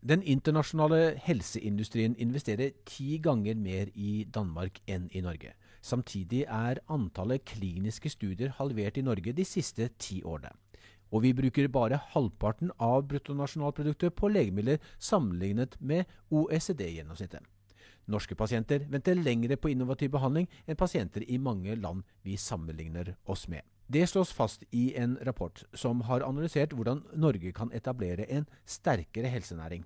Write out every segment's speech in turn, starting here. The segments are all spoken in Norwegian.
Den internasjonale helseindustrien investerer ti ganger mer i Danmark enn i Norge. Samtidig er antallet kliniske studier halvert i Norge de siste ti årene. Og vi bruker bare halvparten av bruttonasjonalproduktet på legemidler sammenlignet med OECD-gjennomsnittet. Norske pasienter venter lengre på innovativ behandling enn pasienter i mange land vi sammenligner oss med. Det slås fast i en rapport som har analysert hvordan Norge kan etablere en sterkere helsenæring.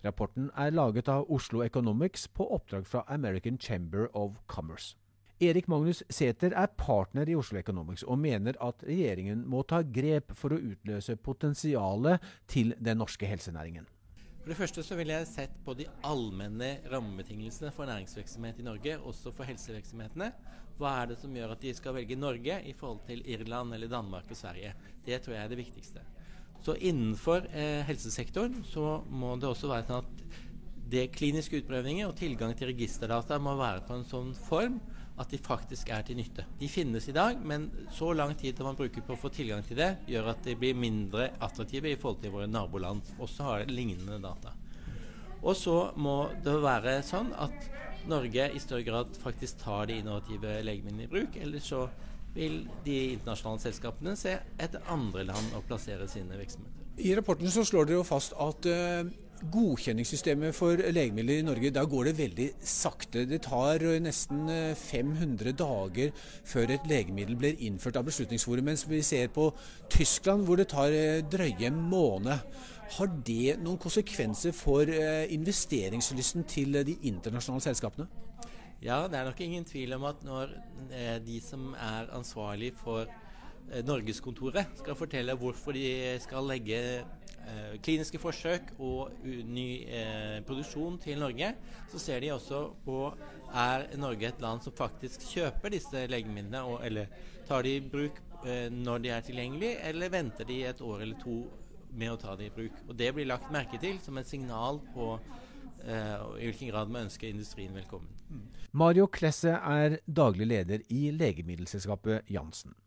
Rapporten er laget av Oslo Economics på oppdrag fra American Chamber of Commerce. Erik Magnus Sæther er partner i Oslo Economics og mener at regjeringen må ta grep for å utløse potensialet til den norske helsenæringen. For det første så ville jeg sett på de allmenne rammebetingelsene for næringsvirksomhet i Norge, også for helsevirksomhetene. Hva er det som gjør at de skal velge Norge i forhold til Irland eller Danmark og Sverige? Det tror jeg er det viktigste. Så innenfor eh, helsesektoren så må det også være sånn at det kliniske utprøvninger og tilgang til registerdata må være på en sånn form at de faktisk er til nytte. De finnes i dag, men så lang tid man bruker på å få tilgang til det, gjør at de blir mindre attraktive i forhold til våre naboland. Også har lignende data. Og så må det være sånn at Norge i større grad faktisk tar de innovative legemidlene i bruk. Eller så vil de internasjonale selskapene se etter andre land å plassere sine virksomheter. I rapporten så slår dere jo fast at uh, godkjenningssystemet for legemidler i Norge, da går det veldig sakte. Det tar nesten 500 eh, dager før et legemiddel blir innført av Beslutningsforum, mens vi ser på Tyskland hvor det tar drøye drøye måned. Har det noen konsekvenser for investeringslysten til de internasjonale selskapene? Ja, det er nok ingen tvil om at når de som er ansvarlig for Norgeskontoret skal fortelle hvorfor de skal legge Eh, kliniske forsøk og ny eh, produksjon til Norge, så ser de også på er Norge et land som faktisk kjøper disse legemidlene, og, eller tar de i bruk eh, når de er tilgjengelige, eller venter de et år eller to med å ta det i bruk. Og Det blir lagt merke til som et signal på eh, i hvilken grad vi ønsker industrien velkommen. Mario Klesse er daglig leder i legemiddelselskapet Jansen.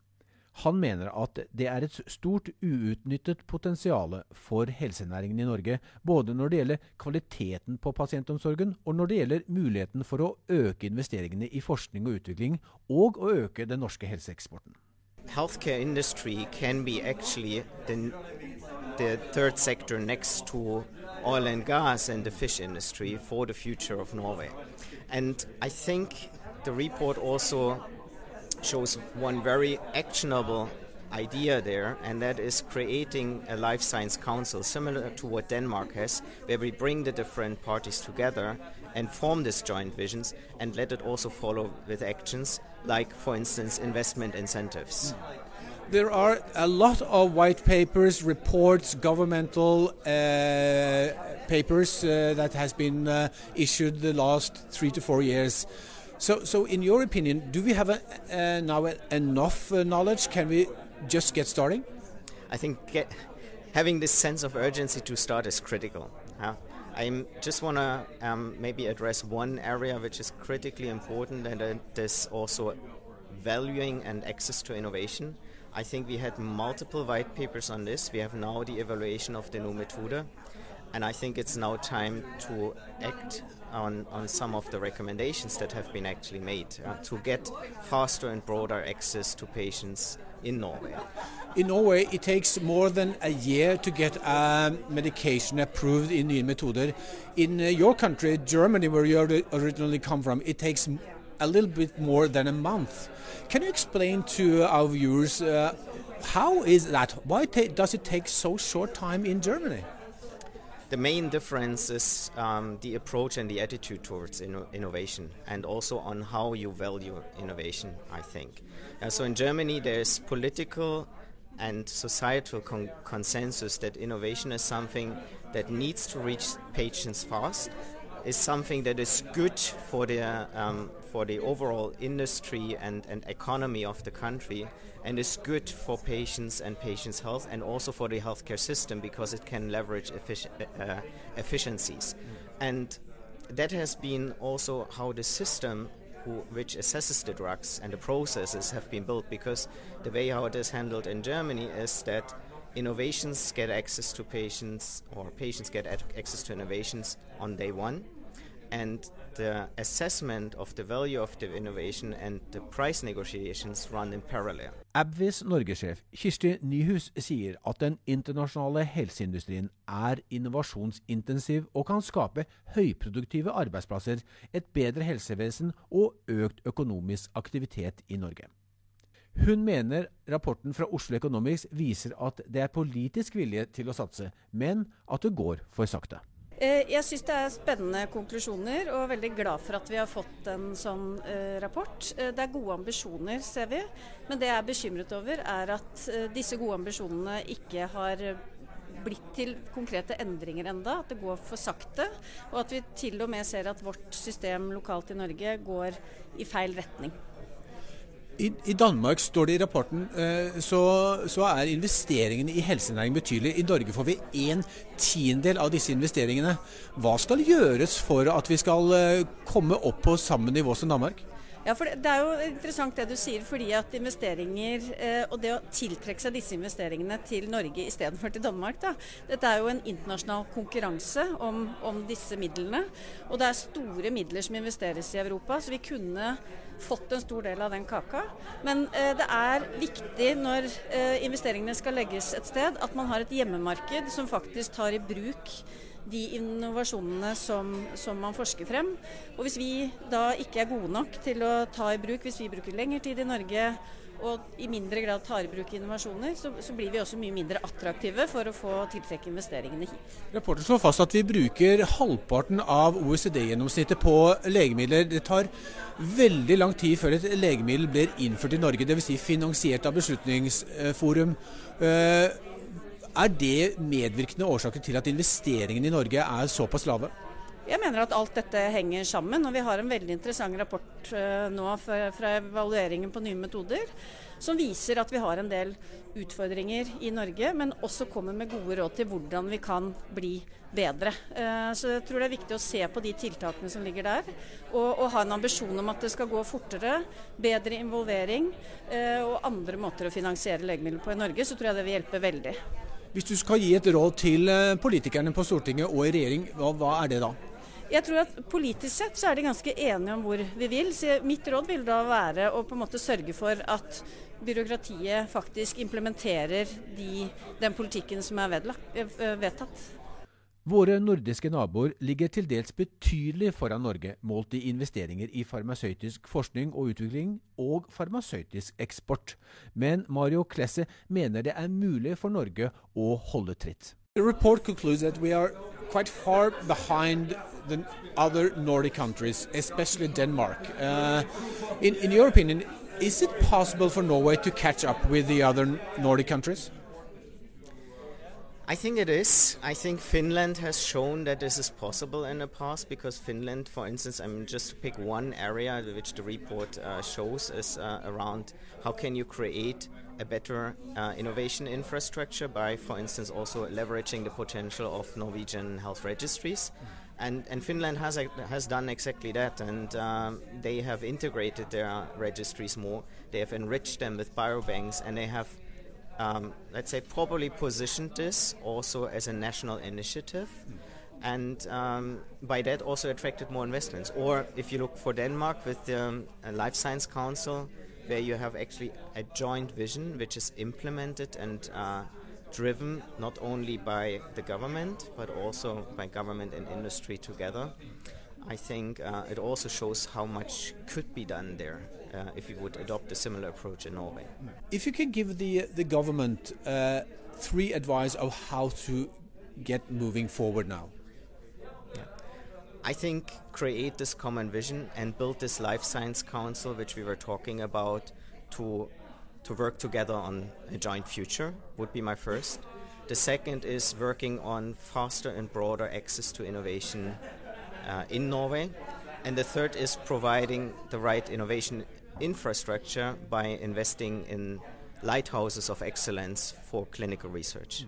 Han mener at det er et stort uutnyttet potensial for helsenæringen i Norge, både når det gjelder kvaliteten på pasientomsorgen, og når det gjelder muligheten for å øke investeringene i forskning og utvikling, og å øke den norske helseeksporten. Healthcare industry can be actually the, the third sector next to oil and gas and the fish industry for the future of Norway. And I think the report also shows one very actionable idea there, and that is creating a life science council similar to what Denmark has, where we bring the different parties together and form these joint visions and let it also follow with actions like, for instance, investment incentives. There are a lot of white papers, reports, governmental uh, papers uh, that has been uh, issued the last three to four years. So, so in your opinion, do we have a, uh, now enough uh, knowledge? Can we just get starting? I think get, having this sense of urgency to start is critical. I just want to um, maybe address one area which is critically important, and that is also valuing and access to innovation. I think we had multiple white papers on this. We have now the evaluation of the new method, and I think it's now time to act on, on some of the recommendations that have been actually made uh, to get faster and broader access to patients in Norway. In Norway, it takes more than a year to get a medication approved in new metoder. In uh, your country, Germany, where you originally come from, it takes a little bit more than a month. Can you explain to our viewers uh, how is that? Why does it take so short time in Germany? The main difference is um, the approach and the attitude towards inno innovation, and also on how you value innovation. I think. Uh, so in Germany, there's political and societal con consensus that innovation is something that needs to reach patients fast, is something that is good for the um, for the overall industry and, and economy of the country, and is good for patients and patients' health, and also for the healthcare system because it can leverage effici uh, efficiencies, mm. and that has been also how the system who, which assesses the drugs and the processes have been built because the way how it is handled in Germany is that innovations get access to patients or patients get access to innovations on day one and the assessment of the value of the innovation and the price negotiations run in parallel. Abvis Norgesjef Kirsti Nyhus sier at den internasjonale helseindustrien er innovasjonsintensiv og kan skape høyproduktive arbeidsplasser, et bedre helsevesen og økt økonomisk aktivitet i Norge. Hun mener rapporten fra Oslo Economics viser at det er politisk vilje til å satse, men at det går for sakte. Eh, jeg syns det er spennende konklusjoner, og er veldig glad for at vi har fått en sånn eh, rapport. Eh, det er gode ambisjoner, ser vi. Men det jeg er bekymret over, er at disse gode ambisjonene ikke har blitt til konkrete endringer enda, At det går for sakte. Og at vi til og med ser at vårt system lokalt i Norge går i feil retning. I, I, Danmark står det i rapporten eh, så, så, er investeringene i helsenæring betydelig. I Norge får vi en tiendedel av disse investeringene. Hva skal gjøres for at vi skal eh, komme opp på samme nivå som Danmark? Ja, for det, er jo interessant det du sier, fordi at investeringer eh, og det å tiltrekke seg disse investeringene til Norge istedenfor til Danmark, da. Dette er jo en internasjonal konkurranse om, om, disse midlene. Og det er store midler som investeres i Europa, så vi kunne fått en stor del av den kaka. Men eh, det er viktig når eh, investeringene skal legges et sted, at man har et hjemmemarked som faktisk tar i bruk de innovasjonene som, som, man forsker frem. Og hvis vi da ikke er gode nok til å ta i bruk, hvis vi bruker lengre tid i Norge og i mindre grad tar i bruk innovasjoner, så, så, blir vi også mye mindre attraktive for å få tiltrekke investeringene hit. Rapporten slår fast at vi bruker halvparten av OECD-gjennomsnittet på legemidler. Det tar veldig lang tid før et legemiddel blir innført i Norge, dvs. Si finansiert av Beslutningsforum. Uh, er det medvirkende årsaker til at investeringene i Norge er såpass lave? Jeg mener at alt dette henger sammen. og Vi har en veldig interessant rapport uh, nå fra, evalueringen på nye metoder som viser at vi har en del utfordringer i Norge, men også kommer med gode råd til hvordan vi kan bli bedre. Uh, så jeg tror det er viktig å se på de tiltakene som ligger der, og, og ha en ambisjon om at det skal gå fortere, bedre involvering uh, og andre måter å finansiere legemidler på i Norge, så tror jeg det vil hjelpe veldig. Hvis du skal gi et råd til eh, politikerne på Stortinget og i regjering, hva, hva er det da? Jeg tror at Politisk sett så er de ganske enige om hvor vi vil. Så mitt råd vil da være å på en måte sørge for at byråkratiet faktisk implementerer de, den politikken som er vedtatt. Våre nordiske naboer ligger til dels betydelig foran Norge målt i investeringer i farmasøytisk forskning og utvikling og farmasøytisk eksport. Men Mario Klesse mener det er mulig for Norge å holde tritt. The report concludes that we are quite far behind the other Nordic countries, especially Denmark. Uh, in, in your opinion, is it possible for Norway to catch up with the other Nordic countries? I think it is. I think Finland has shown that this is possible in the past because Finland, for instance, I mean, just to pick one area which the report uh, shows is uh, around how can you create a better uh, innovation infrastructure by, for instance, also leveraging the potential of Norwegian health registries. And, and Finland has, has done exactly that, and um, they have integrated their registries more. They have enriched them with biobanks, and they have um, let's say, properly positioned this also as a national initiative. And um, by that also attracted more investments. Or if you look for Denmark with the um, Life Science Council, where you have actually a joint vision which is implemented and uh, driven not only by the government but also by government and industry together. I think uh, it also shows how much could be done there uh, if you would adopt a similar approach in Norway. If you can give the the government uh, three advice of how to get moving forward now. I think create this common vision and build this life science council, which we were talking about, to to work together on a joint future would be my first. The second is working on faster and broader access to innovation uh, in Norway. And the third is providing the right innovation infrastructure by investing in lighthouses of excellence for clinical research.